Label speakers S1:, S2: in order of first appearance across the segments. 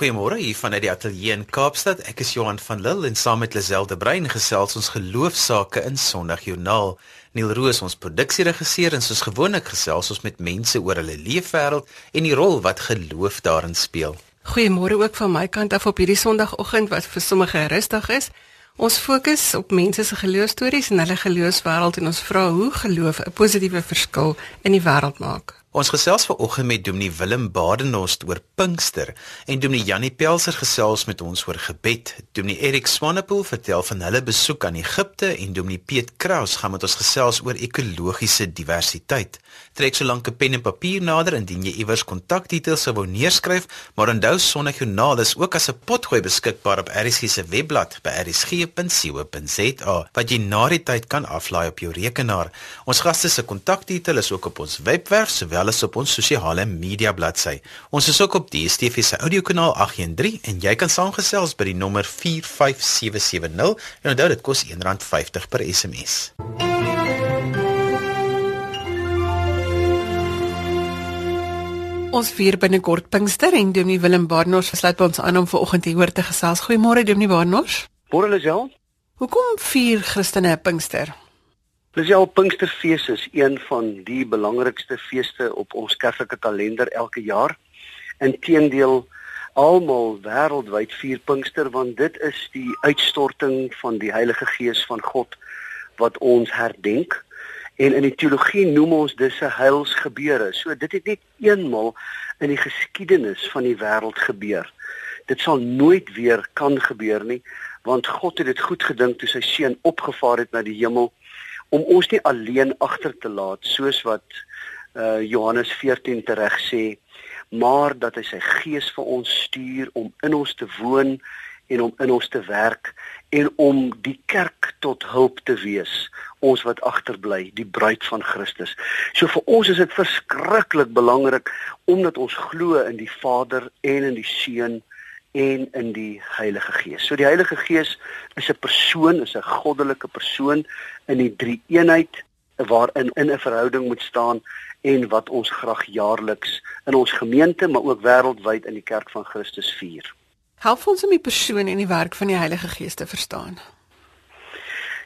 S1: Goeiemôre hier vanuit die ateljee in Kaapstad. Ek is Johan van Lille en saam met Lazelle de Bruin gesels ons geloofsaake in Sondagjoernaal. Neil Roos ons produksieregisseur en soos gewoonlik gesels ons met mense oor hulle leefwêreld en die rol wat geloof daarin speel.
S2: Goeiemôre ook van my kant af op hierdie Sondagoggend wat vir sommige rustig is. Ons fokus op mense se geloofstories en hulle geloofswêreld en ons vra hoe geloof 'n positiewe verskil in die wêreld maak.
S1: Ons gesels vanoggend met Dominee Willem Badenhorst oor Pinkster en Dominee Janie Pelser gesels met ons oor gebed. Dominee Erik Swanepoel vertel van hulle besoek aan Egipte en Dominee Piet Kraus gaan met ons gesels oor ekologiese diversiteit. Trek so lank 'n pen en papier nader indien jy iewers kontakdetails wou neerskryf, maar onthou Sondagjoernaal is ook as 'n potgooi beskikbaar op RSG se webblad by rsg.co.za wat jy na die tyd kan aflaai op jou rekenaar. Ons gaste se kontakdetails is ook op ons webwerf sowel as op ons sosiale media bladsy. Ons is ook op DStv se audiokanaal 813 en jy kan saamgesels by die nommer 45770 en onthou dit kos R1.50 per SMS.
S2: Ons vier binnekort Pinkster en Dominee Willem Barnard sluit by ons aan om vanoggend hier te gesels. Goeiemôre Dominee Barnard.
S3: Môre Lisel.
S2: Hoekom vier Christene Pinkster?
S3: Lisel Pinksterfees is een van die belangrikste feeste op ons kerklike kalender elke jaar. Inteendeel, almal wêreldwyd vier Pinkster want dit is die uitstorting van die Heilige Gees van God wat ons herdenk. En in die teologie noem ons dit 'n heilsgebeure. So dit het net eenmal in die geskiedenis van die wêreld gebeur. Dit sal nooit weer kan gebeur nie, want God het dit goed gedink toe sy seun opgevaar het na die hemel om ons nie alleen agter te laat soos wat uh Johannes 14 tereg sê maar dat hy sy gees vir ons stuur om in ons te woon en om in ons te werk en om die kerk tot hulp te wees ons wat agterbly die bruid van Christus. So vir ons is dit verskriklik belangrik omdat ons glo in die Vader en in die Seun en in die Heilige Gees. So die Heilige Gees is 'n persoon, is 'n goddelike persoon in die drie eenheid waarin in 'n verhouding moet staan en wat ons graag jaarliks in ons gemeente maar ook wêreldwyd in die kerk van Christus vier.
S2: Help ons om die persoon en die werk van die Heilige Gees te verstaan.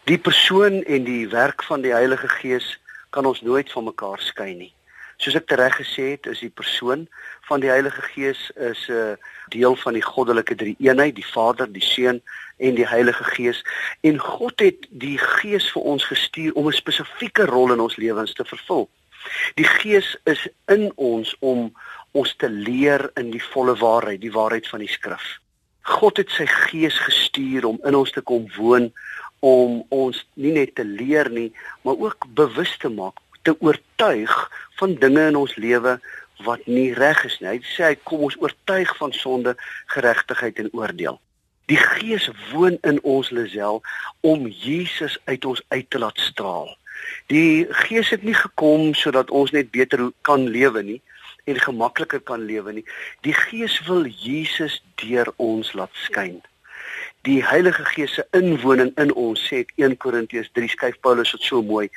S3: Die persoon en die werk van die Heilige Gees kan ons nooit van mekaar skei nie. Soos ek tereg gesê het, is die persoon van die Heilige Gees is 'n uh, deel van die goddelike drie-eenheid, die Vader, die Seun en die Heilige Gees. En God het die Gees vir ons gestuur om 'n spesifieke rol in ons lewens te vervul. Die Gees is in ons om ons te leer in die volle waarheid, die waarheid van die skrif. God het sy Gees gestuur om in ons te kom woon om ons nie net te leer nie, maar ook bewus te maak, te oortuig van dinge in ons lewe wat nie reg is nie. Hy sê hy kom ons oortuig van sonde, geregtigheid en oordeel. Die Gees woon in ons Lisel om Jesus uit ons uit te laat straal. Die Gees het nie gekom sodat ons net beter kan lewe nie en gemakliker kan lewe nie. Die Gees wil Jesus deur ons laat skyn. Die Heilige Gees se inwoning in ons sê 1 Korintiërs 3 skryf Paulus dit so mooi.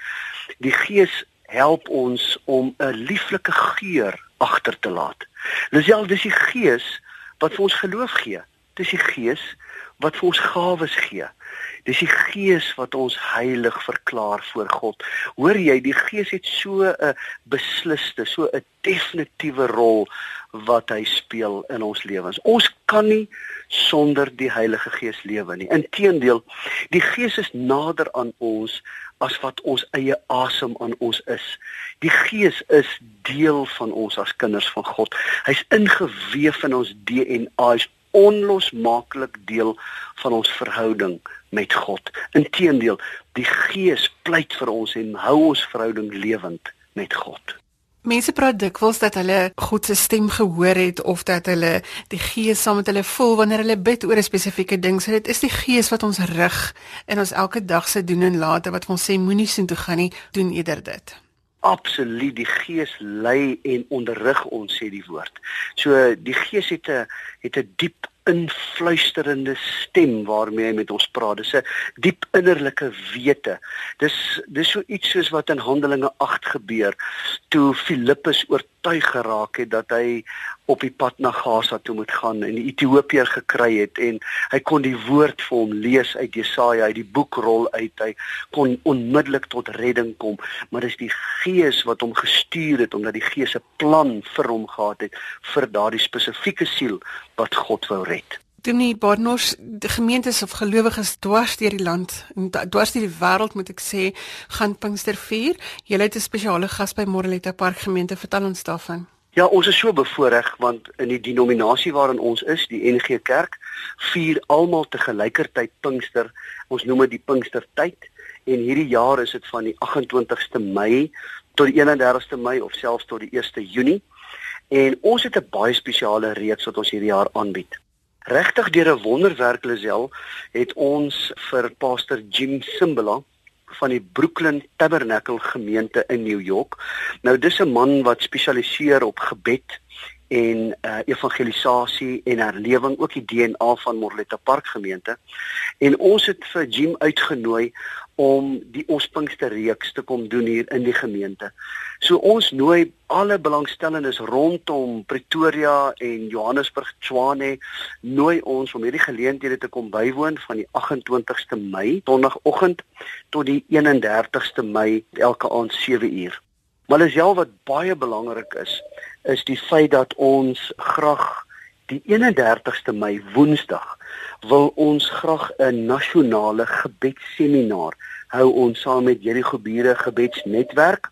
S3: Die Gees help ons om 'n lieflike geur agter te laat. Lisel, dis die Gees wat vir ons geloof gee. Dis die Gees wat vir ons gawes gee. Dis die Gees wat ons heilig verklaar voor God. Hoor jy, die Gees het so 'n besliste, so 'n definitiewe rol wat hy speel in ons lewens. Ons kan nie sonder die Heilige Gees lewe nie. Inteendeel, die Gees is nader aan ons as wat ons eie asem aan ons is. Die Gees is deel van ons as kinders van God. Hy's ingeweef in ons DNA, hy's onlosmaaklik deel van ons verhouding met God. Inteendeel, die Gees pleit vir ons en hou ons verhouding lewend met God.
S2: Mense praat dikwels dat hulle God se stem gehoor het of dat hulle die Gees saam met hulle voel wanneer hulle bid oor 'n spesifieke ding. So dit is die Gees wat ons rig in ons elke dag se doen en late wat ons sê moenie sien toe gaan nie, doen eerder dit.
S3: Absoluut, die Gees lei en onderrig ons sê die woord. So die Gees het 'n het 'n diep influisterende stem waarmee hy met ons praat. Dis 'n diep innerlike wete. Dis dis so iets soos wat in Handelinge 8 gebeur toe Filippus oor oortuig geraak het dat hy op die pad na Gaza toe moet gaan en die Ethiopiër gekry het en hy kon die woord vir hom lees uit Jesaja, uit die boekrol uit. Hy kon onmiddellik tot redding kom, maar dis die Gees wat hom gestuur het omdat die Gees 'n plan vir hom gehad het vir daardie spesifieke siel wat God wou red.
S2: Dominee Barnard, die gemeentes of gelowiges dwars deur die land en dwars deur die wêreld moet ek sê, gaan Pinkster vier. Jy het 'n spesiale gas by Moreletta Park gemeente, vertel ons daarvan.
S3: Ja, ons is so bevoordeel want in die denominasie waarin ons is, die NG Kerk, vier almal te gelykertyd Pinkster. Ons noem dit die Pinkstertyd en hierdie jaar is dit van die 28ste Mei tot die 31ste Mei of selfs tot die 1ste Junie. En ons het 'n baie spesiale reeks wat ons hierdie jaar aanbied. Regtig deur 'n wonderwerk Lisel het ons vir Pastor Jim Simbala van die Brooklyn Tabernacle gemeente in New York. Nou dis 'n man wat spesialiseer op gebed en uh, evangelisasie en herlewing ook die DNA van Morletta Park gemeente. En ons het vir Jim uitgenooi om die Ospingste reeks te kom doen hier in die gemeente. So ons nooi alle belangstellendes rondom Pretoria en Johannesburg, Tshwane nooi ons om hierdie geleenthede te kom bywoon van die 28ste Mei, Sondagoggend tot die 31ste Mei elke aand 7 uur. Maar is ja wat baie belangrik is, is die feit dat ons graag die 31ste Mei Woensdag wil ons graag 'n nasionale gebedsseminar hou ons saam met Jericho Bure gebedsnetwerk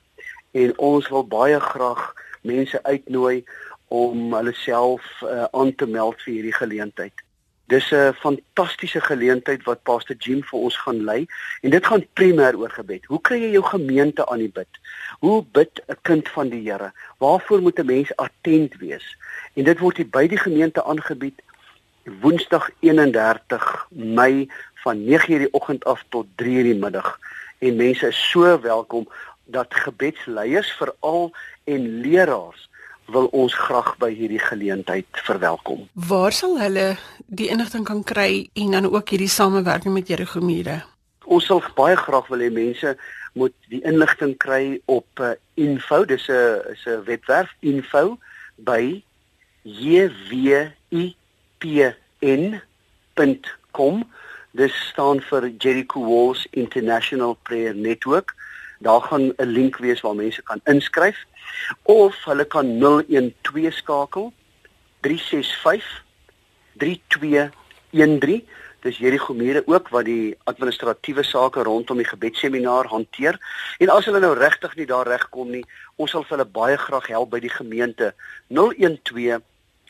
S3: en ons wil baie graag mense uitnooi om hulle self uh, aan te meld vir hierdie geleentheid. Dis 'n fantastiese geleentheid wat Pastor Jim vir ons gaan lei en dit gaan primêr oor gebed. Hoe kry jy jou gemeente aan die bid? Hoe bid 'n kind van die Here? Waarvoor moet 'n mens attent wees? En dit word hier by die gemeente aangebied Woensdag 31 Mei van 9:00 die oggend af tot 3:00 die middag. En mense is so welkom dat gebedsleiers veral en leraars wil ons graag by hierdie geleentheid verwelkom.
S2: Waar sal hulle die inligting kan kry en dan ook hierdie samewerking met Jericho Mure?
S3: Ons sal baie graag wil hê mense moet die inligting kry op uh, info, dis 'n is 'n webwerf info by jwi pn.com. Dis staan vir Jericho Walls International Prayer Network. Daar gaan 'n link wees waar mense kan inskryf of hulle kan 012 skakel 365 3213. Dis Jericho Mure ook wat die administratiewe sake rondom die gebedsseminaar hanteer. En as hulle nou regtig nie daar regkom nie, ons sal vir hulle baie graag help by die gemeente 012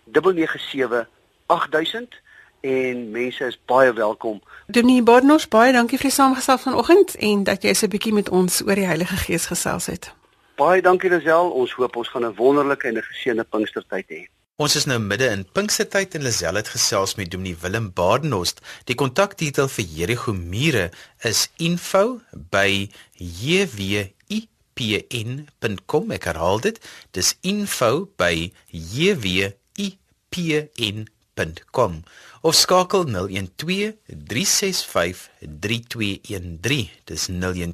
S3: 997 8000 en mense is baie welkom.
S2: Dominee Barnos, baie dankie vir die saamgestel vanoggend en dat jy so 'n bietjie met ons oor die Heilige Gees gesels het.
S3: Baie dankie Lisel. Ons hoop ons gaan 'n wonderlike en 'n geseënde Pinkstertyd hê.
S1: Ons is nou midde in Pinkstertyd en Lisel het gesels met Dominee Willem Badenhorst. Die kontaktitel vir Jericho Mure is info@jwipn.com. Ek herhaal dit. Dis info@jwipn.com www.rsg.com of skakel 012 365 3213 dis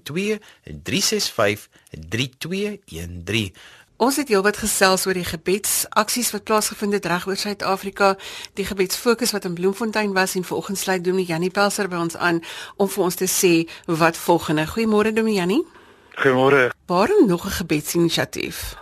S1: 012 365 3213
S2: Ons het heelwat gesels oor die gebedsaksies wat plaasgevind het reg oor Suid-Afrika, die gebedsfokus wat in Bloemfontein was en vanoggend sluit Dominee Janie Pelser by ons aan om vir ons te sê wat volgende. Goeiemôre Dominee Janie.
S4: Goeiemôre.
S2: Waarom nog 'n gebedsinisiatief?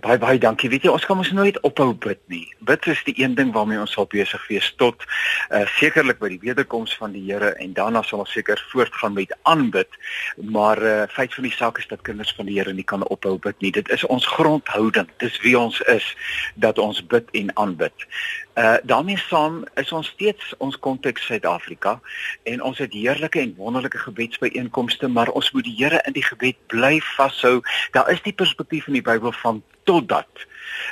S4: Baie baie dankie. Weet jy, ons kan mos nooit ophou bid nie. Bid is die een ding waarmee ons sal besig wees tot uh sekerlik by die wederkoms van die Here en daarna sal ons seker voortgaan met aanbid. Maar uh feit van die saak is dat kinders van die Here nie kan ophou bid nie. Dit is ons grondhouding. Dis wie ons is dat ons bid en aanbid. Uh daarmee saam is ons steeds ons konteks Suid-Afrika en ons het heerlike en wonderlike gebedsbyeenkomste, maar ons moet die Here in die gebed bly vashou. Daar is die perspektief in die Bybel van totdat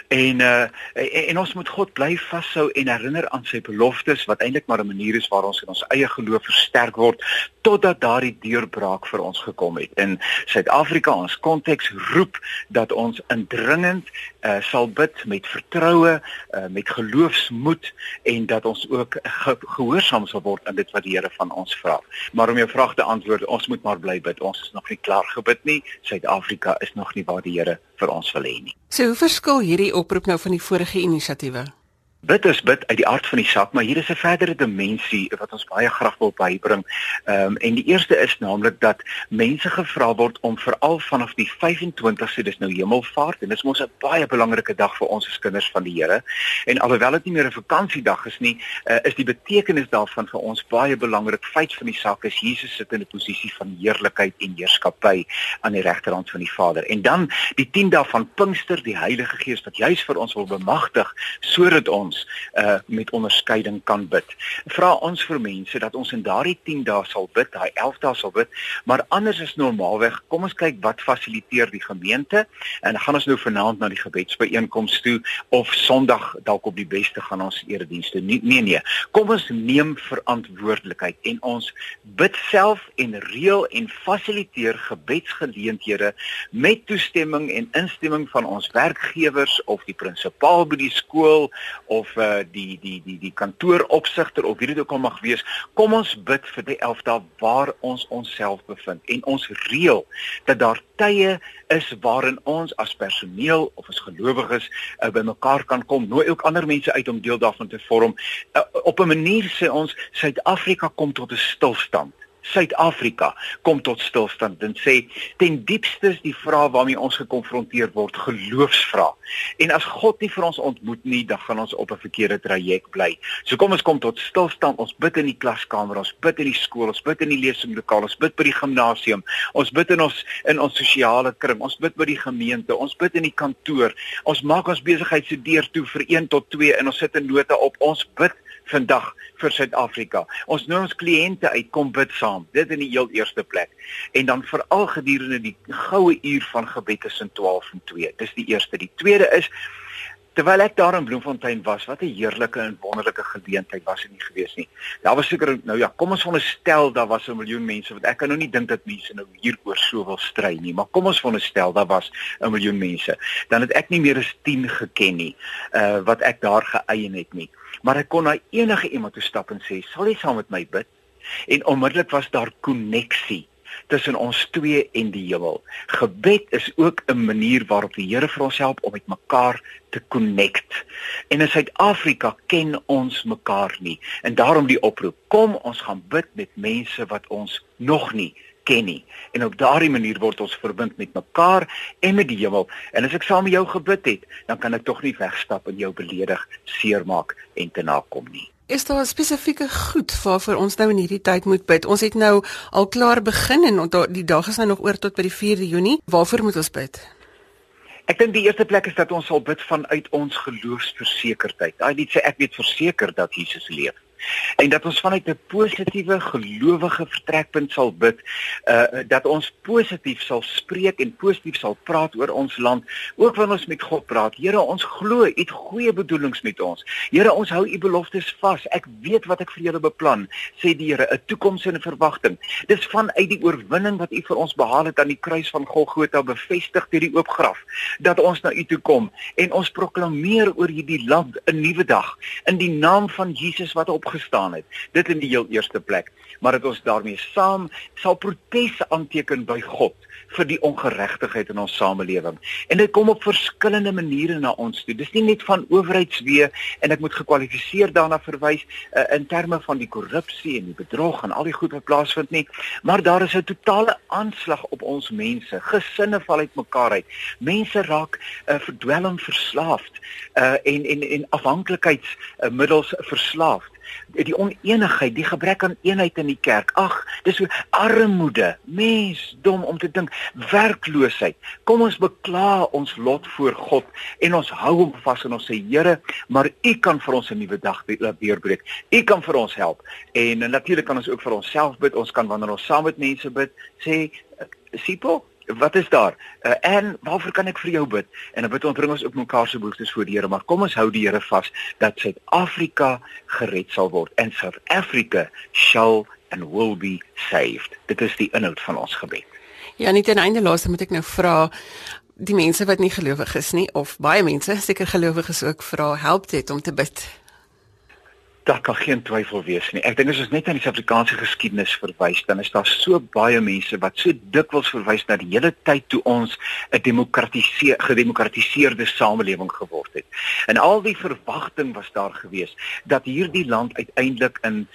S4: en uh en, en ons moet God bly vashou en herinner aan sy beloftes wat eintlik maar 'n manier is waar ons in ons eie geloof versterk word totdat daardie deurbraak vir ons gekom het. In Suid-Afrika ons konteks roep dat ons indringend uh sal bid met vertroue, uh met geloofsmoed en dat ons ook ge gehoorsaam sal word aan dit wat die Here van ons vra. Maar om jou vraag te antwoord, ons moet maar bly bid. Ons is nog nie klaar gebid nie. Suid-Afrika is nog nie waar die Here vir ons wil hê nie.
S2: So hoe verskil hierdie oproep nou van die vorige inisiatiewe?
S4: Bid is bid uit die aard van die saak, maar hier is 'n verdere dimensie wat ons baie graag wil bybring. Ehm um, en die eerste is naamlik dat mense gevra word om veral vanaf die 25ste, dis nou Hemelvaart en dis mos 'n baie belangrike dag vir ons as kinders van die Here. En alhoewel dit nie meer 'n vakansiedag is nie, uh, is die betekenis daarvan vir ons baie belangrik. Feit van die saak is Jesus sit in 'n posisie van heerlikheid en heerskappy aan die regterhand van die Vader. En dan die 10 dae van Pinkster, die Heilige Gees wat juis vir ons wil bemagtig sodat ons ons uh met onderskeiding kan bid. Vra ons vir mense dat ons in daardie 10 dae sal bid, daai 11 dae sal bid, maar anders is normaalweg. Kom ons kyk wat fasiliteer die gemeente en gaan ons nou vanaand na die gebedsbyeenkoms toe of Sondag dalk op die beste gaan ons eredienste. Nee nee nee. Kom ons neem verantwoordelikheid en ons bid self en reël en fasiliteer gebedsgeleenthede met toestemming en instemming van ons werkgewers of die prinsipaal by die skool of of uh, die die die die kantooropsigter of wie dit ook al mag wees, kom ons bid vir die 11 dae waar ons onsself bevind en ons reël dat daar tye is waarin ons as personeel of as gelowiges uh, bymekaar kan kom, nooi ook ander mense uit om deel daarvan te vorm. Uh, op 'n manier sê ons Suid-Afrika kom tot 'n stilstand. Suid-Afrika kom tot stilstand en sê ten diepste is die vraag waarmee ons gekonfronteer word geloofsvraag. En as God nie vir ons ontmoet nie, dan gaan ons op 'n verkeerde traject bly. So kom ons kom tot stilstand. Ons bid in die klaskamer, ons bid in die skool, ons bid in die lesinglokaal, ons bid by die gimnasium, ons bid in ons in ons sosiale kring, ons bid by die gemeente, ons bid in die kantoor. Ons maak ons besigheid se deur toe vir 1 tot 2 en ons sit 'n nota op. Ons bid vandag vir Suid-Afrika. Ons nooi ons kliënte uit kom bid saam. Dit in die heel eerste plek. En dan veral gedurende die goue uur van gebed tussen 12 en 2. Dis die eerste. Die tweede is terwyl ek daar in Bloemfontein was, wat 'n heerlike en wonderlike geleentheid was dit nie gewees nie. Daar was seker nou ja, kom ons veronderstel daar was 'n miljoen mense want ek kan nou nie dink dat mense nou hieroor so wil stry nie, maar kom ons veronderstel daar was 'n miljoen mense. Dan het ek nie meer as 10 geken nie, uh wat ek daar geëien het nie maar ek kon na enige iemand toe stap en sê, "Sal jy saam met my bid?" En onmiddellik was daar koneksie tussen ons twee en die hemel. Gebed is ook 'n manier waarop die Here vir ons help om met mekaar te connect. En in Suid-Afrika ken ons mekaar nie en daarom die oproep: Kom ons gaan bid met mense wat ons nog nie ken nie. En op daardie manier word ons verbind met mekaar en met die hemel. En as ek saam met jou gebid het, dan kan ek tog nie wegstap en jou beledig, seermaak en te nakom nie.
S2: Is daar spesifieke goed waarvoor ons nou in hierdie tyd moet bid? Ons het nou al klaar begin en die dag is nou nog oor tot by die 4de Junie. Waarvoor moet ons bid?
S4: Ek dink die eerste plek is dat ons sal bid vanuit ons geloofsversekerdheid. Daai lied sê ek weet verseker dat Jesus leef en dat ons vanuit 'n positiewe gelowige vertrekpunt sal bid uh dat ons positief sal spreek en positief sal praat oor ons land. Ook wanneer ons met God praat. Here ons glo u het goeie bedoelings met ons. Here ons hou u beloftes vas. Ek weet wat ek vir julle beplan sê die Here 'n toekoms en 'n verwagting dis vanuit die oorwinning wat u vir ons behaal het aan die kruis van Golgotha bevestig deur die oop graf dat ons na u toe kom. En ons proklameer oor hierdie land 'n nuwe dag in die naam van Jesus wat op opgestaan het. Dit in die heel eerste plek, maar dat ons daarmee saam sal protes aanteken by God vir die ongeregtigheid in ons samelewing. En dit kom op verskillende maniere na ons toe. Dis nie net van owerheidswee en ek moet gekwalifiseer daarna verwys uh, in terme van die korrupsie en die bedrog en al die goed wat plaasvind nie, maar daar is 'n totale aanslag op ons mense. Gesinne val uitmekaar uit. Mense raak uh, verdwelm verslaafd uh, en en en afhanklikheidsmiddels uh, verslaafd die oneenigheid, die gebrek aan eenheid in die kerk. Ag, dis so armoede, mens dom om te dink, werkloosheid. Kom ons bekla ons lot voor God en ons hou hom vas en ons sê Here, maar U kan vir ons 'n nuwe dag weerbreek. U kan vir ons help. En natuurlik kan ons ook vir onsself bid. Ons kan wanneer ons saam met mense bid, sê Sipo, wat is daar? Uh, en waarvoor kan ek vir jou bid? En dan bid ons bring ons ook mekaar se behoeftes voor die Here, maar kom ons hou die Here vas dat Suid-Afrika gered sal word and South Africa shall and will be saved. Dit is die inhoud van ons gebed.
S2: Ja, net aan einde laaste moet ek nou vra die mense wat nie gelowig is nie of baie mense seker gelowiges ook vra help dit om te bid.
S4: Daar kan geen twyfel wees nie. Ek dink as ons net aan die Suid-Afrikaanse geskiedenis verwys, dan is daar so baie mense wat so dikwels verwys na die hele tyd toe ons 'n demokratiseer gedemokratiseerde samelewing geword het. En al die verwagting was daar gewees dat hierdie land uiteindelik in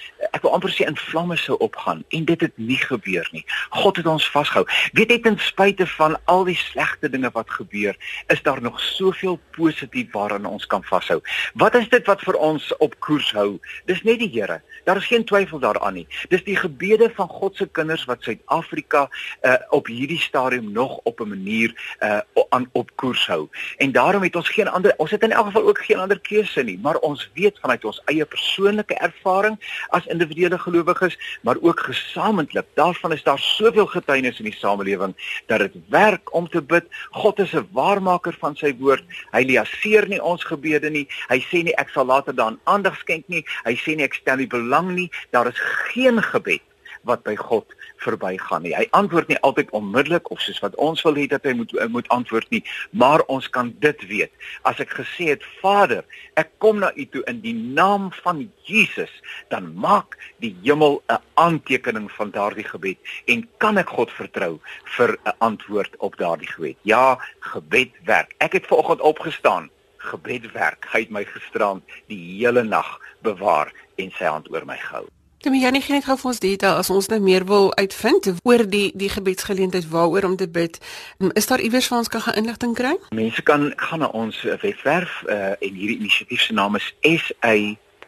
S4: wil amper sê in vlamme sou opgaan en dit het nie gebeur nie. God het ons vasgehou. Weet jy ten spyte van al die slegte dinge wat gebeur, is daar nog soveel positief waaraan ons kan vashou. Wat is dit wat vir ons op koers hou? Dis net die Here. Daar is geen twyfel daaraan nie. Dis die gebede van God se kinders wat Suid-Afrika uh, op hierdie stadium nog op 'n manier uh, aan op koers hou. En daarom het ons geen ander ons het in elk geval ook geen ander keuse nie, maar ons weet vanuit ons eie persoonlike ervaring as individuele gelowiges, maar ook gesamentlik. Daarvan is daar soveel getuienis in die samelewing dat dit werk om te bid. God is 'n waarmaker van sy woord. Hy liaseer nie ons gebede nie. Hy sê nie ek sal later daaraan aandag skenk nie. Hy sê nie ek stel nie belang nie. Daar is geen gebed wat by God verbygaan nie. Hy antwoord nie altyd onmiddellik of soos wat ons wil hê dat hy moet moet antwoord nie, maar ons kan dit weet. As ek gesê het Vader, ek kom na U toe in die naam van Jesus, dan maak die hemel 'n aantekening van daardie gebed en kan ek God vertrou vir 'n antwoord op daardie gebed. Ja, gebed werk. Ek het vanoggend opgestaan gebed werk. Hy het my gisterand die hele nag bewaar en sy hand oor my gehou.
S2: Kom jy gee net gou vir ons detail as ons nou meer wil uitvind oor die die gebedsgeleentheid waaroor om te bid. Is daar iewers waar ons kan gaan inligting kry?
S4: Mense kan gaan na ons webwerf uh, en hierdie inisiatief se naam is SA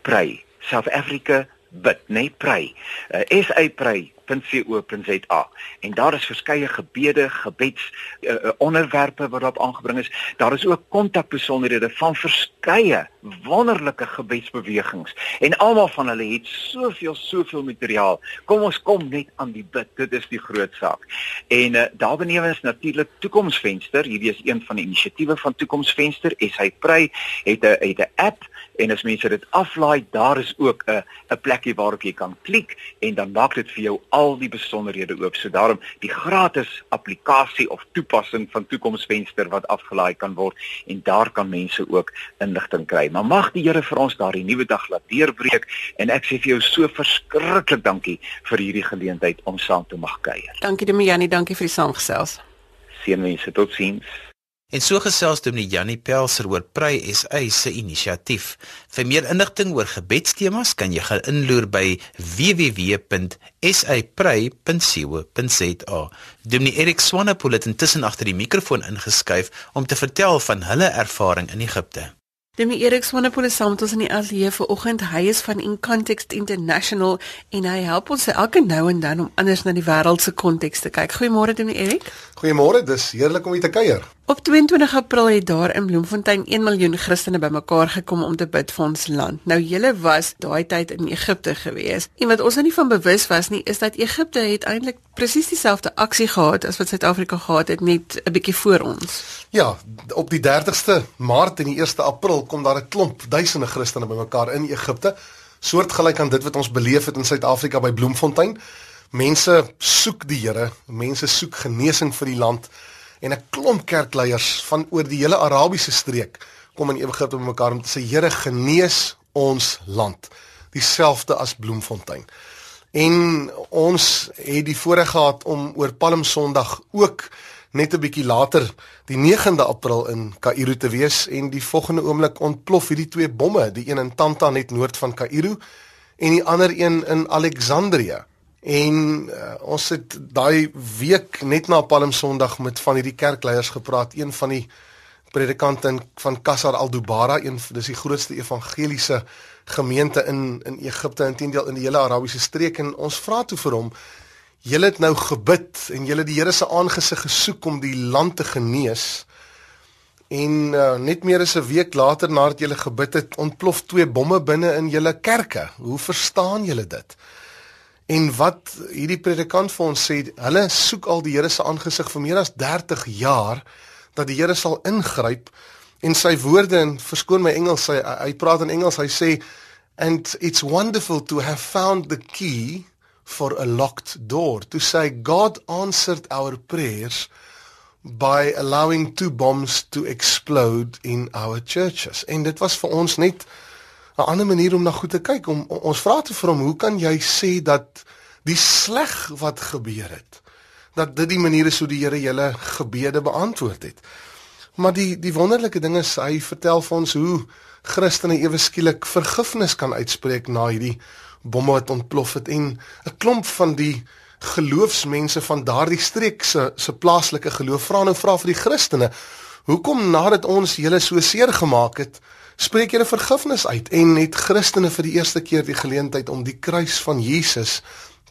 S4: Pray. South Africa bid, nee, pray. Uh, SA Pray www.co.za en daar is verskeie gebede, gebeds uh, onderwerpe wat daarop aangebring is. Daar is ook kontakbesonderhede van verskeie wonderlike gebedsbewegings en almal van hulle het soveel soveel materiaal. Kom ons kom net aan die bid. Dit is die groot saak. En uh, daar benewens natuurlik Toekomsvenster. Hierdie is een van die inisiatiewe van Toekomsvenster. Sy prei het 'n het 'n app en as mense dit aflaai, daar is ook 'n 'n plekkie waarop jy kan klik en dan maak dit vir jou al die besonderhede oop. So daarom die gratis applikasie of toepassing van Toekomsvenster wat afgelaai kan word en daar kan mense ook inligting kry. Maar mag die Here vir ons daardie nuwe dag laat deurbreek en ek sê vir jou so verskriklik dankie vir hierdie geleentheid om saam te mag kuier.
S2: Dankie Demiani, dankie vir die saamgesels.
S4: Seënwense, totsiens.
S1: En so gesels Dominee Janie Pelser oor Prey SA se inisiatief. Vir meer inligting oor gebedstemas kan jy gaan inloer by www.saprey.co.za. Dominee Erik Swanepoel het intussen agter die mikrofoon ingeskuif om te vertel van hulle ervaring in Egipte.
S2: Demi Erik Swanepoel is saam met ons in die ateljee vanoggend. Hy is van In Context International en hy help ons elke nou en dan om anders na die wêreld se konteks te kyk. Goeiemôre Demi Erik.
S5: Goeiemôre, dis heerlik om hier te kuier.
S2: Op 22 April het daar in Bloemfontein 1 miljoen Christene bymekaar gekom om te bid vir ons land. Nou julle was daai tyd in Egipte gewees. En wat ons nou nie van bewus was nie, is dat Egipte het eintlik presies dieselfde aksie gehad as wat Suid-Afrika gehad het net 'n bietjie voor ons.
S5: Ja, op die 30ste Maart en die 1ste April kom daar 'n klomp duisende Christene bymekaar in Egipte, soortgelyk aan dit wat ons beleef het in Suid-Afrika by Bloemfontein. Mense soek die Here, mense soek genesing vir die land en 'n klomp kerkleiers van oor die hele Arabiese streek kom in Egipte om mekaar om te sê Here genees ons land dieselfde as Bloemfontein. En ons het die voorreg gehad om oor Palm Sondag ook net 'n bietjie later die 9de April in Kaïro te wees en die volgende oomblik ontplof hierdie twee bomme, die een in Tanta net noord van Kaïro en die ander een in Alexandrië. En uh, ons het daai week net na Palm Sondag met van hierdie kerkleiers gepraat, een van die predikante van Qasar al-Dubara, een dis die grootste evangeliese gemeente in in Egipte intendeel in die hele Arabiese streek. En ons vra toe vir hom julle het nou gebid en julle die Here se aangesig gesoek om die land te genees. En uh, net meer as 'n week later nadat julle gebid het ontplof twee bomme binne in julle kerke. Hoe verstaan julle dit En wat hierdie predikant vir ons sê, hulle soek al die Here se aangesig vir meer as 30 jaar dat die Here sal ingryp en sy woorde en verskoon my Engels, hy, hy praat in Engels, hy sê and it's wonderful to have found the key for a locked door to say God answered our prayers by allowing two bombs to explode in our churches. En dit was vir ons net 'n ander manier om na goed te kyk. Om ons vra te vir hom, hoe kan jy sê dat die sleg wat gebeur het, dat dit die manier is hoe die Here julle gebede beantwoord het? Maar die die wonderlike ding is hy vertel vir ons hoe Christene ewe skielik vergifnis kan uitspreek na hierdie bomme wat ontplof het en 'n klomp van die geloofsmense van daardie streek se se plaaslike geloof vra nou vra vir die Christene hoekom nadat ons julle so seer gemaak het spreek julle vergifnis uit en net Christene vir die eerste keer die geleentheid om die kruis van Jesus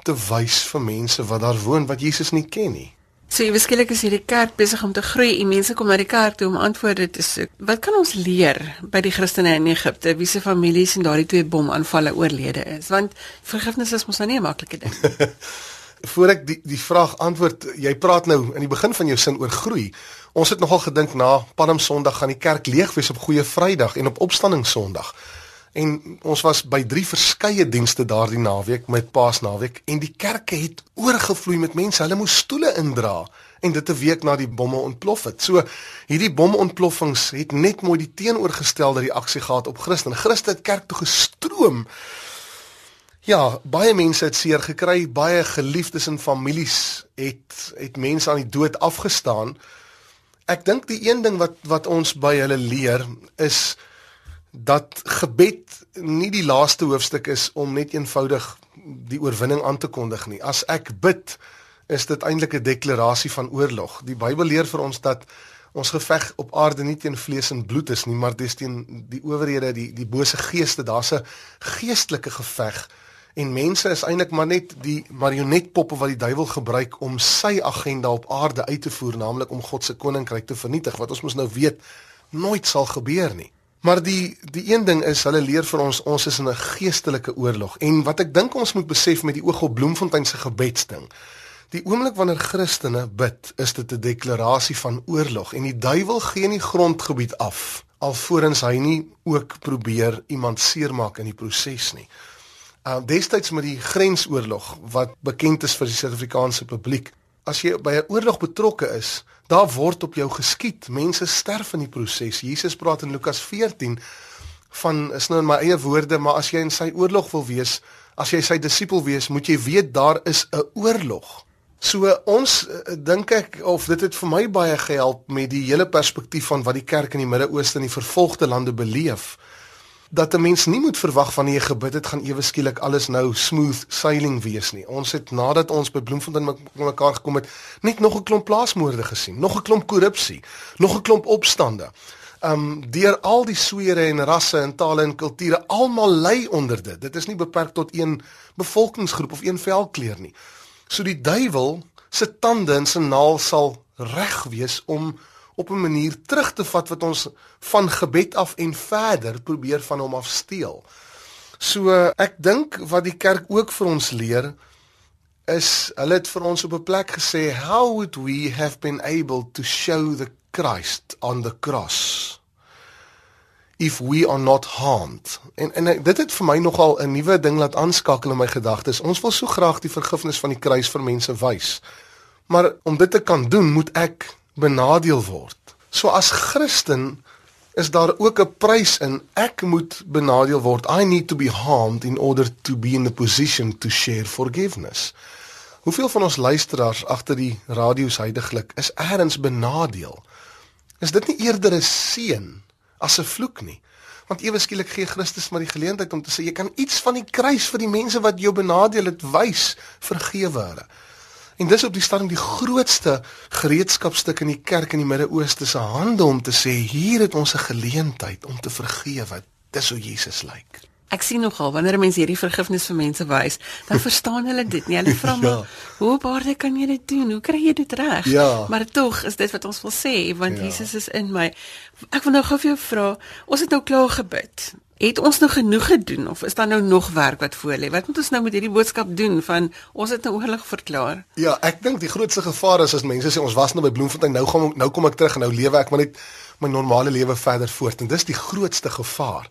S5: te wys vir mense wat daar woon wat Jesus nie ken nie
S2: So jy beskiklik is hierdie kerk besig om te groei en mense kom na die kerk toe om antwoorde te soek. Wat kan ons leer by die Christene in Egipte wie se families in daardie twee bomaanvalle oorlede is? Want vergifnis is mos nou nie 'n maklike ding nie.
S5: voor ek die die vraag antwoord, jy praat nou in die begin van jou sin oor groei. Ons het nogal gedink na Palm Sondag gaan die kerk leeg wees op Goeie Vrydag en op Opstanding Sondag. En ons was by drie verskeie dienste daardie naweek met Paasnaweek en die kerke het oorgevloei met mense. Hulle moes stoele indra en dit 'n week na die bomme ontplof het. So hierdie bomontploffings het net mooi die teenoorgestelde reaksie gehad op Christen. Christen het kerk toe gestroom Ja, baie mense het seer gekry, baie geliefdes en families het het mense aan die dood afgestaan. Ek dink die een ding wat wat ons by hulle leer is dat gebed nie die laaste hoofstuk is om net eenvoudig die oorwinning aan te kondig nie. As ek bid, is dit eintlik 'n deklarasie van oorlog. Die Bybel leer vir ons dat ons geveg op aarde nie teen vlees en bloed is nie, maar dis teen die owerhede, die die bose geeste. Daar's 'n geestelike geveg en mense is eintlik maar net die marionetpoppe wat die duiwel gebruik om sy agenda op aarde uit te voer, naamlik om God se koninkryk te vernietig wat ons mos nou weet nooit sal gebeur nie. Maar die die een ding is hulle leer vir ons ons is in 'n geestelike oorlog en wat ek dink ons moet besef met die oog op Bloemfontein se gebedsding. Die oomblik wanneer Christene bid, is dit 'n deklarasie van oorlog en die duiwel gee nie grondgebied af alvorens hy nie ook probeer iemand seermaak in die proses nie uh, destyds met die grensoorlog wat bekend is vir die Suid-Afrikaanse publiek. As jy by 'n oorlog betrokke is, daar word op jou geskiet. Mense sterf in die proses. Jesus praat in Lukas 14 van is nou in my eie woorde, maar as jy in sy oorlog wil wees, as jy sy disipel wees, moet jy weet daar is 'n oorlog. So ons uh, dink ek of dit het vir my baie gehelp met die hele perspektief van wat die kerk in die Midde-Ooste en die vervolgde lande beleef dat 'n mens nie moet verwag wanneer jy gebid het gaan ewe skielik alles nou smooth sailing wees nie. Ons het nadat ons by Bloemfontein met mekaar gekom het, net nog 'n klomp plaasmoorde gesien, nog 'n klomp korrupsie, nog 'n klomp opstande. Um deur al die swere en rasse en tale en kulture almal ly onder dit. Dit is nie beperk tot een bevolkingsgroep of een velkleur nie. So die duiwel se tande en sy naal sal reg wees om op 'n manier terug te vat wat ons van gebed af en verder probeer van hom af steel. So ek dink wat die kerk ook vir ons leer is hulle het vir ons op 'n plek gesê how would we have been able to show the Christ on the cross if we are not harmed. En en dit het vir my nogal 'n nuwe ding laat aanskakel in my gedagtes. Ons wil so graag die vergifnis van die kruis vir mense wys. Maar om dit te kan doen, moet ek benadeel word. So as Christen is daar ook 'n prys in ek moet benadeel word. I need to be harmed in order to be in a position to share forgiveness. Hoeveel van ons luisteraars agter die radio's heidaglik is eers benadeel? Is dit nie eerder 'n seën as 'n vloek nie? Want ewe skielik gee Christus maar die geleentheid om te sê jy kan iets van die kruis vir die mense wat jou benadeel het wys, vergewe hulle. En dis op die stadium die grootste gereedskapstuk in die kerk in die Midde-Ooste se hande om te sê hier het ons 'n geleentheid om te vergewe. Dis hoe Jesus lyk.
S2: Ek sien nogal wanneer mense hierdie vergifnis vir mense wys, dan verstaan hulle dit nie. Hulle vra ja. maar, "Hoe baie kan jy dit doen? Hoe kry jy dit reg?"
S5: Ja.
S2: Maar tog is dit wat ons wil sê, want ja. Jesus is in my. Ek wil nou gou vir jou vra, ons het nou klaar gebid. Het ons nog genoeg gedoen of is daar nou nog werk wat voor lê? Wat moet ons nou met hierdie boodskap doen van ons het nou oorlig verklaar?
S5: Ja, ek dink die grootste gevaar is as mense sê ons was nou by Bloemfontein, nou gaan nou kom ek terug en nou lewe ek maar net my normale lewe verder voort en dis die grootste gevaar.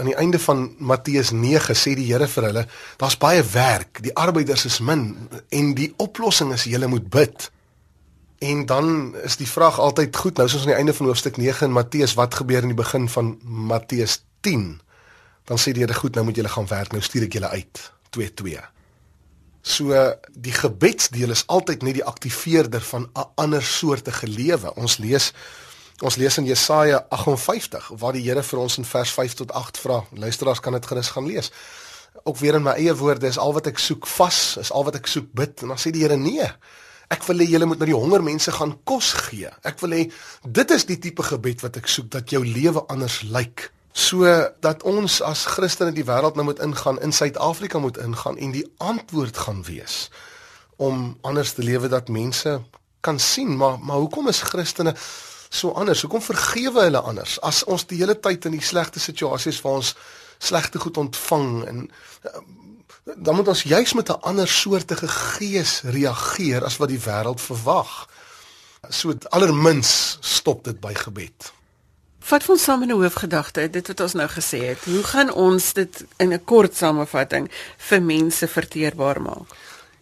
S5: Aan die einde van Matteus 9 sê die Here vir hulle, daar's baie werk, die arbeiders is min en die oplossing is julle moet bid. En dan is die vraag altyd goed, nou soos aan die einde van hoofstuk 9 in Matteus, wat gebeur in die begin van Matteus 10. dan sê die Here goed, nou moet julle gaan werk, nou stuur ek julle uit 2-2. So die gebedsdeel is altyd net die aktiveerder van 'n ander soortige lewe. Ons lees ons lees in Jesaja 58 waar die Here vir ons in vers 5 tot 8 vra. Luisteraars kan dit gerus gaan lees. Ook weer in my eie woorde is al wat ek soek vas, is al wat ek soek bid en dan sê die Here nee. Ek wil hê julle moet na die honger mense gaan kos gee. Ek wil hê dit is die tipe gebed wat ek soek dat jou lewe anders lyk so dat ons as Christene die wêreld nou moet ingaan in Suid-Afrika moet ingaan en die antwoord gaan wees om anders te lewe dat mense kan sien maar maar hoekom is Christene so anders? Hoekom vergewe hulle anders? As ons die hele tyd in die slegte situasies waar ons slegte goed ontvang en eh, dan moet ons juis met 'n ander soortige gees reageer as wat die wêreld verwag. So allermins stop dit by gebed
S2: Vat ons saam in 'n hoofgedagte, dit wat ons nou gesê het. Hoe gaan ons dit in 'n kort samevatting vir mense verteerbaar maak?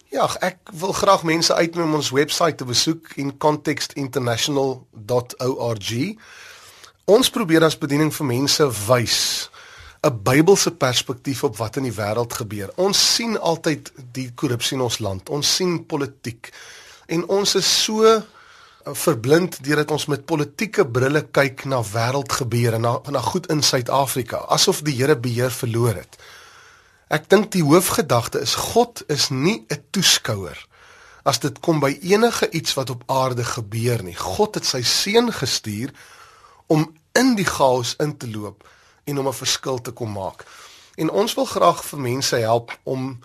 S5: Ja, ek wil graag mense uitnooi om ons webwerf te besoek in contextinternational.org. Ons probeer as bediening vir mense wys 'n Bybelse perspektief op wat in die wêreld gebeur. Ons sien altyd die korrupsie in ons land. Ons sien politiek en ons is so verblind deurdat ons met politieke brille kyk na wêreldgebeure na na goed in Suid-Afrika asof die Here beheer verloor het. Ek dink die hoofgedagte is God is nie 'n toeskouer as dit kom by enige iets wat op aarde gebeur nie. God het sy seun gestuur om in die chaos in te loop en om 'n verskil te kom maak. En ons wil graag vir mense help om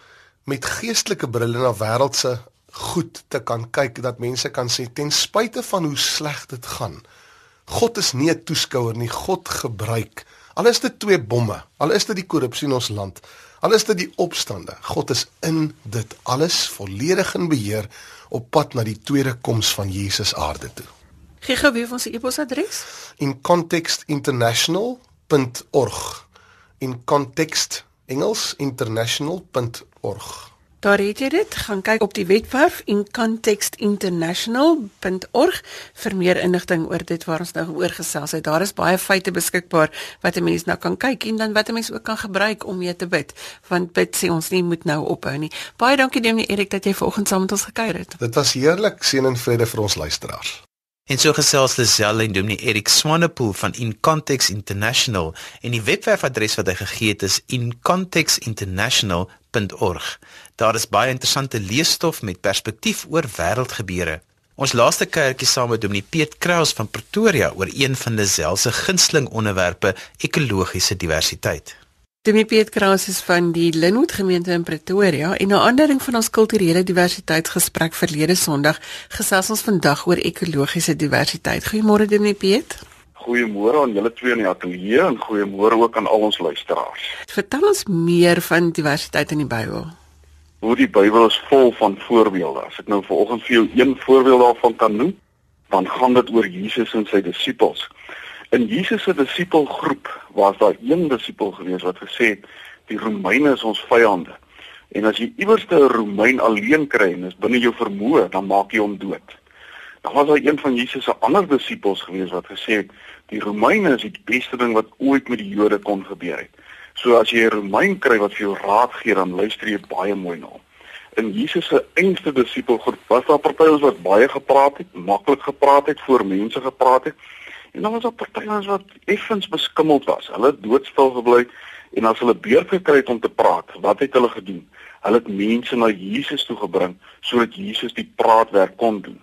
S5: met geestelike brille na wêreldse goed te kan kyk dat mense kan sê ten spyte van hoe sleg dit gaan. God is nie 'n toeskouer nie. God gebruik al is dit twee bomme, al is dit die korrupsie in ons land, al is dit die opstande. God is in dit alles volledig in beheer op pad na die tweede koms van Jesus aarde toe.
S2: Gee gou weer ons e-posadres.
S5: In contextinternational.org. In context Engels international.org.
S2: Daar het jy dit, gaan kyk op die webwerf incontextinternational.org vir meer inligting oor dit waar ons nou oor gesels het. Daar is baie feite beskikbaar wat 'n mens nou kan kyk en dan wat 'n mens ook kan gebruik om mee te bid, want bid sê ons nie moet nou ophou nie. Baie dankie Dominee Erik dat jy vanoggend saam met ons gekuier het.
S5: Dit was heerlik, seën en vrede vir ons luisteraars.
S1: En so gesels Lisel en Dominee Erik Swanepoel van In Context International en die webwerfadres wat hy gegee het is incontextinternational.org. Daar is baie interessante leesstof met perspektief oor wêreldgebeure. Ons laaste kuiertjie saam met Dominee Piet Kraus van Pretoria oor een van Lisel se gunsteling onderwerpe, ekologiese diversiteit.
S2: Demi Piet Kraus is van die Linwood gemeente in Pretoria en na aanleiding van ons kulturele diversiteitsgesprek verlede Sondag gesels ons vandag oor ekologiese diversiteit. Goeiemôre Demi Piet.
S6: Goeiemôre aan julle twee in die ateljee en goeiemôre ook aan al ons luisteraars.
S2: Vertel ons meer van diversiteit in die Bybel.
S6: Hoe die Bybel is vol van voorbeelde. As ek nou vanoggend vir jou een voorbeeld daarvan kan noem, dan gaan dit oor Jesus en sy disippels. In Jesus se disipelgroep was daar een disipel gewees wat gesê het die Romeine is ons vyande. En as jy iewers 'n Romein alleen kry en is binne jou vermoë, dan maak jy hom dood. Dan was daar een van Jesus se ander disipels gewees wat gesê het die Romeine is die beste ding wat ooit met die Jode kon gebeur het. So as jy 'n Romein kry wat vir jou raad gee, dan luister jy baie mooi na hom. In Jesus se einste disipelgroep was daar party wat baie gepraat het, maklik gepraat het, voor mense gepraat het En dan was daar partytjies wat effens beskimmeld was. Hulle het doodstil gebly en as hulle beurt gekry het om te praat, wat het hulle gedoen? Hulle het mense na Jesus toe gebring sodat Jesus die praatwerk kon doen.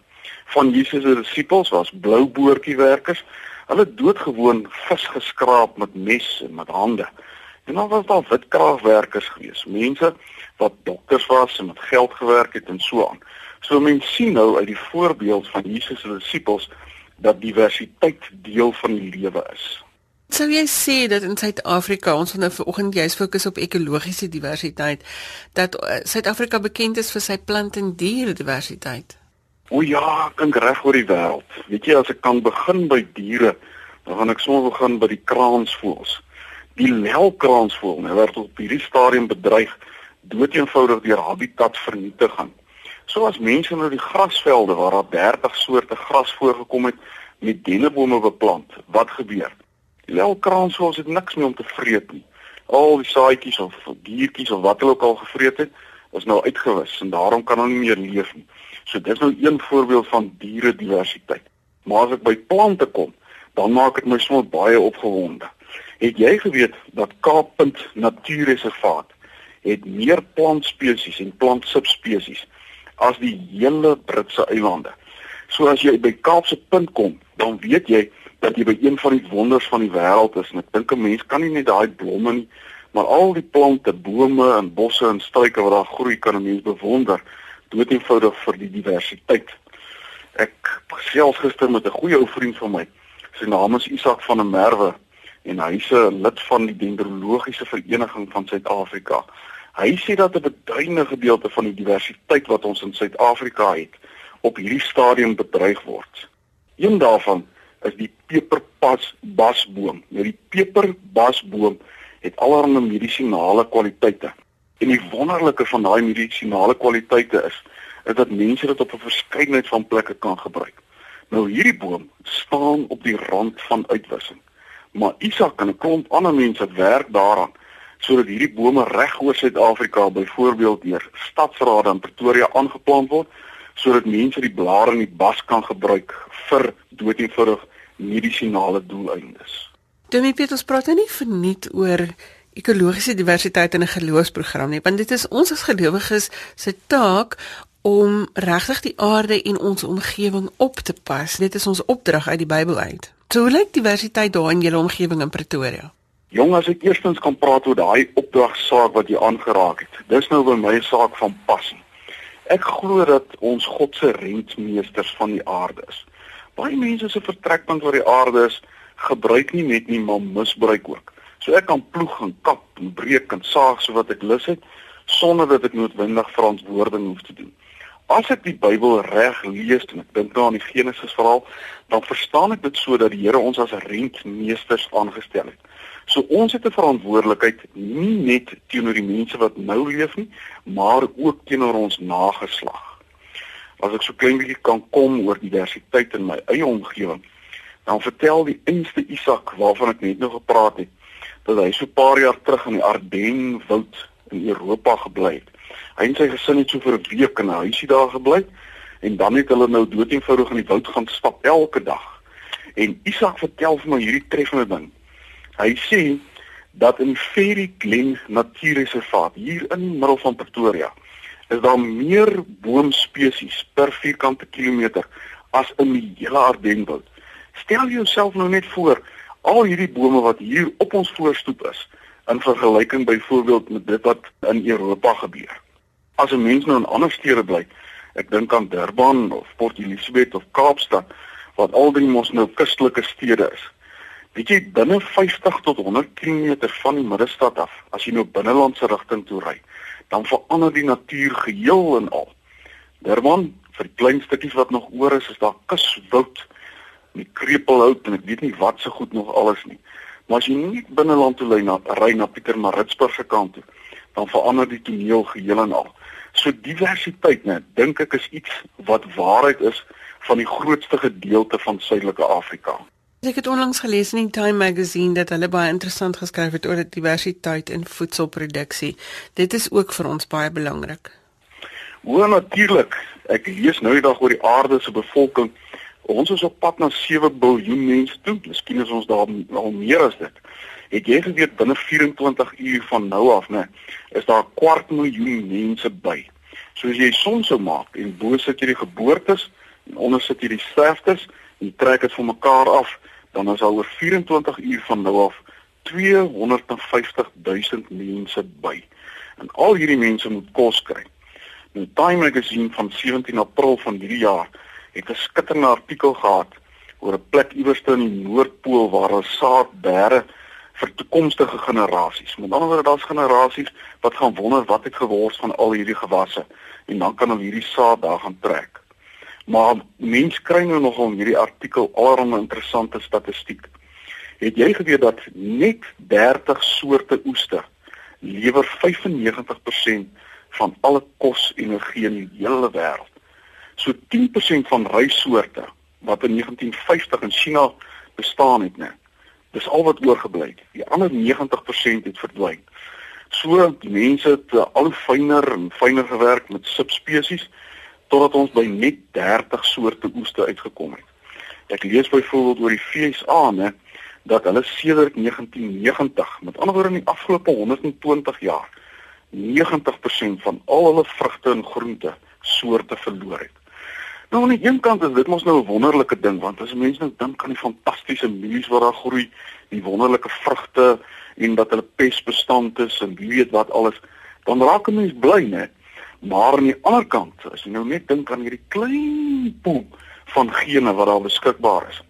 S6: Van Jesus se disippels was blou boortjie werkers. Hulle doodgewoon vis geskraap met mes en met hande. En dan was daar witkraagwerkers gewees, mense wat dokters was en met geld gewerk het en so aan. So mense sien nou uit die voorbeeld van Jesus se disippels dat diversiteit deel van die lewe is.
S2: Sou jy sê dat in Suid-Afrika ons nou vanoggend juist fokus op ekologiese diversiteit dat uh, Suid-Afrika bekend is vir sy plant en dierdiversiteit?
S6: O ja, dink reg oor die wêreld. Weet jy as ek kan begin by diere, dan gaan ek sommer begin by die kraansvoëls. Die lelkraansvoël, nou word op hierdie stadium bedreig dood eenvoudig deur habitatvernietiging. So as mense na die grasvelde waar daar 30 soorte gras voorgekom het met dennebome beplant, wat gebeur? Die lelkraansvoëls het niks meer om te vreet nie. Al die saaitjies of diertjies of wat hulle ook al gevreet het, is nou uitgewis en daarom kan hulle nie meer leef nie. So dis nou een voorbeeld van diere diversiteit. Maar as ek by plante kom, dan maak dit my soms baie opgewonde. Het jy geweet dat Kaappunt Natuurreservaat het meer plantspesies en plantsubspesies as die hele Britse eilande. So as jy by Kaapse Punt kom, dan weet jy dat jy by een van die wonders van die wêreld is. En ek dink 'n mens kan nie net daai blomme nie, maar al die plante, bome en bosse en struike wat daar groei kan 'n mens bewonder dood eenvoudig vir die diversiteit. Ek gesels gister met 'n goeie ou vriend van my. Sy naam is Isak van der Merwe en hy's 'n lid van die dendrologiese vereniging van Suid-Afrika. Hy sê dat 'n beduidende gedeelte van die diversiteit wat ons in Suid-Afrika het, op hierdie stadium bedreig word. Een daarvan is die peperbasboom. Nou die peperbasboom het allerlei medisinale kwaliteite. En die wonderlike van daai medisinale kwaliteite is, is dat mense dit op 'n verskeidenheid van plekke kan gebruik. Nou hierdie boom staan op die rand van uitwissing. Maar Isak en 'n klomp ander mense werk daaraan sodat hierdie bome reg oor Suid-Afrika byvoorbeeld deur stadsrade in Pretoria aangeplant word sodat mense die blare in die bas kan gebruik vir doeteenvoudig medisinale doeleindes.
S2: Dominee Petrus praat nou nie verniet oor ekologiese diversiteit in 'n geloofsprogram nie, want dit is ons as gelowiges se taak om regtig die aarde en ons omgewing op te pas. Dit is ons opdrag uit die Bybel uit. So hoe lyk diversiteit daar in julle omgewing in Pretoria?
S6: Jong, as ek eerstens kan praat oor daai opdragsaak wat jy aangeraak het. Dis nou by my saak van passie. Ek glo dat ons God se rentmeesters van die aarde is. Baie mense se vertrekpunt oor die aarde is gebruik nie net nie, maar misbruik ook. So ek kan ploeg en kap en breek en saag so wat ek lus het sonder dat ek noodwendig verantwoording hoef te doen. As ek die Bybel reg lees en ek dink nou aan die Genesis verhaal, dan verstaan ek dit so dat die Here ons as rentmeesters aangestel het. So ons het 'n verantwoordelikheid nie net teenoor die mense wat nou leef nie, maar ook teenoor ons nageslag. As ek so klein bietjie kan kom oor diversiteit in my eie omgewing, dan vertel die eerste Isak waarvan ek net nou gepraat het, dat hy so 'n paar jaar terug in die Ardennen woud in Europa gebly het. Hy en sy gesin het so vir 'n week in 'n huisie daar gebly en dan het hulle nou doeteenvoudig in die woud gaan stap elke dag. En Isak vertel vir my hierdie treffende ding. Hy sê dat in Fairy Glen Natuurreservaat hier in die middel van Pretoria is daar meer boomspesies per vierkante kilometer as in die hele Ardenwoud. Stel jouself nou net voor al hierdie bome wat hier op ons voorstoep is in vergelyking byvoorbeeld met dit wat in Europa gebeur. As 'n mens nou in ander stede bly, ek dink aan Durban of Port Elizabeth of Kaapstad wat al drie mos nou kustelike stede is. Weet jy binne 50 tot 100 km van die middestad af, as jy nou binnelandse rigting toe ry, dan verander die natuur geheel en al. Derman, vir die klein stukkies wat nog oor is, is daar kuswoud, die krepelhout en ek weet nie wat se goed nog alles nie. Maar as jy nie binneland toe ry na ry na Pietermaritzburg se kant toe, dan verander die toneel geheel en al. So diversiteit, net dink ek is iets wat waarheid is van die grootste gedeelte van Suidelike Afrika.
S2: Ek het onlangs gelees in die Time magazine dat hulle baie interessant geskryf het oor die diversiteit in voedselproduksie. Dit is ook vir ons baie belangrik.
S6: Hoe natuurlik. Ek lees nou die dag oor die aarde se bevolking. Ons is op pad na 7 miljard mense toe. Miskien is ons daar al meer as dit. Het jy geweet binne 24 uur van nou af, né, is daar 'n kwart miljoen mense by. So as jy som sou maak en bo sit jy die geboortes en onder sit jy die sterftes, en trek dit van mekaar af, dan is daar oor 24 uur van nou af 250 000 mense by. En al hierdie mense moet kos kry. Nou Time Magazine van 17 April van hierdie jaar het 'n skitterende artikel gehad oor 'n plek iewers in Noordpool waar hulle saad bære vir toekomstige generasies. Met ander woorde, daar's generasies wat gaan wonder wat het geword van al hierdie gewasse en dan kan hulle hierdie saad daar gaan trek. Maar mense kry nou nogal hierdie artikel allerlei interessante statistiek. Het jy geweet dat net 30 soorte oester lewer 95% van alle kosenergie in die hele wêreld? So 10% van ryssoorte wat in 1950 in China bestaan het, né, Dis al wat oorgebly het. Die ander 90% het verdwyn. So die mense het uh, al fyner en fyner gewerk met subspesies totdat ons by net 30 soorte oeste uitgekom het. Ek lees byvoorbeeld oor die FSA, né, dat hulle sedert 1990, met ander woorde in die afgelope 120 jaar, 90% van al hulle vrugte en groente soorte verloor het. Nou aan die een kant is dit mos nou 'n wonderlike ding want as mense nou dink aan die fantastiese mielies wat daar groei, die wonderlike vrugte en dat hulle pesbestand is en wie weet wat alles, dan raak 'n mens bly, né? Maar aan die ander kant, as jy nou net dink aan hierdie klein poel van gene wat daar beskikbaar is,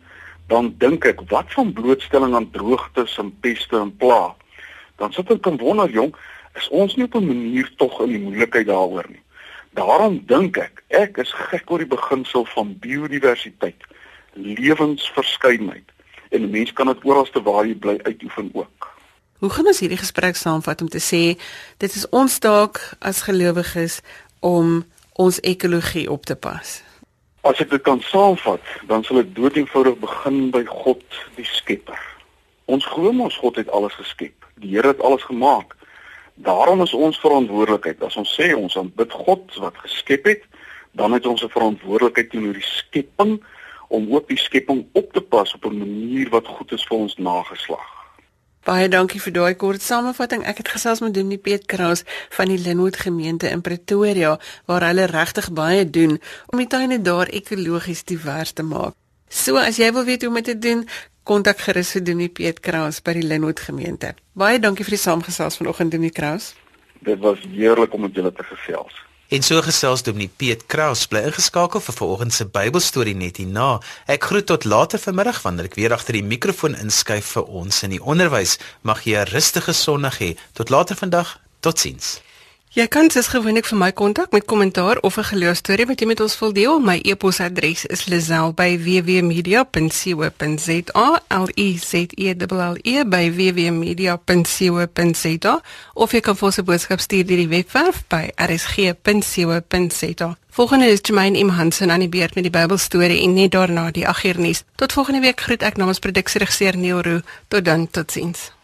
S6: dan dink ek wat van blootstelling aan droogtes en peste en pla. Dan sit ek en wonder jong, is ons nie op 'n manier tog in die moeilikheid daaroor nie. Daarom dink ek, ek is gek oor die beginsel van biodiversiteit, lewensverskeidenheid en 'n mens kan dit oralste waar jy bly uitoefen ook.
S2: Hoe gaan ons hierdie gesprek saamvat om te sê dit is ons taak as gelowiges om ons ekologie op te pas?
S6: As ek dit kan saamvat, dan sal ek doeteenvoudig begin by God, die Skepper. Ons glo mos God het alles geskep. Die Here het alles gemaak. Daarom is ons verantwoordelikheid. As ons sê ons aanbid God wat geskep het, dan het ons 'n verantwoordelikheid teenoor die skepping om ook die skepping op te pas op 'n manier wat goed is vir ons nageslag.
S2: Baie dankie vir daai kort samevatting. Ek het gesels met Dominee Piet Kraus van die Linwood gemeente in Pretoria waar hulle regtig baie doen om die tuine daar ekologies divers te maak. So as jy wil weet hoe om dit te doen, kontak gerus vir Dominee Piet Kraus by die Linwood gemeente. Baie dankie vir die saamgesels vanoggend Dominee Kraus.
S6: Dit was heerlik om met julle te gesels.
S1: En so gesels Dominee Piet Kraus bly ingeskakel vir vanoggend se Bybelstorie net hierna. Ek groet tot later vanmiddag wanneer ek weer agter die mikrofoon inskuif vir ons in die onderwys. Mag jy 'n rustige Sondag hê. Tot later vandag. Totsiens.
S2: Jy kan dus gewoonlik vir my kontak met kommentaar of 'n geloostorie wat jy met ons wil deel. My e-posadres is lazel@wwmedia.co.za. L E Z E L L E by wwmedia.co.za of jy kan vir ons 'n boodskap stuur deur die webwerf by rsg.co.za. Volgende is Jermaine M Hansen aan die beurt met die Bybelstorie en net daarna die agternuus. Tot volgende week groet ek namens produksieregisseur Neil Roo. Tot dan, totsiens.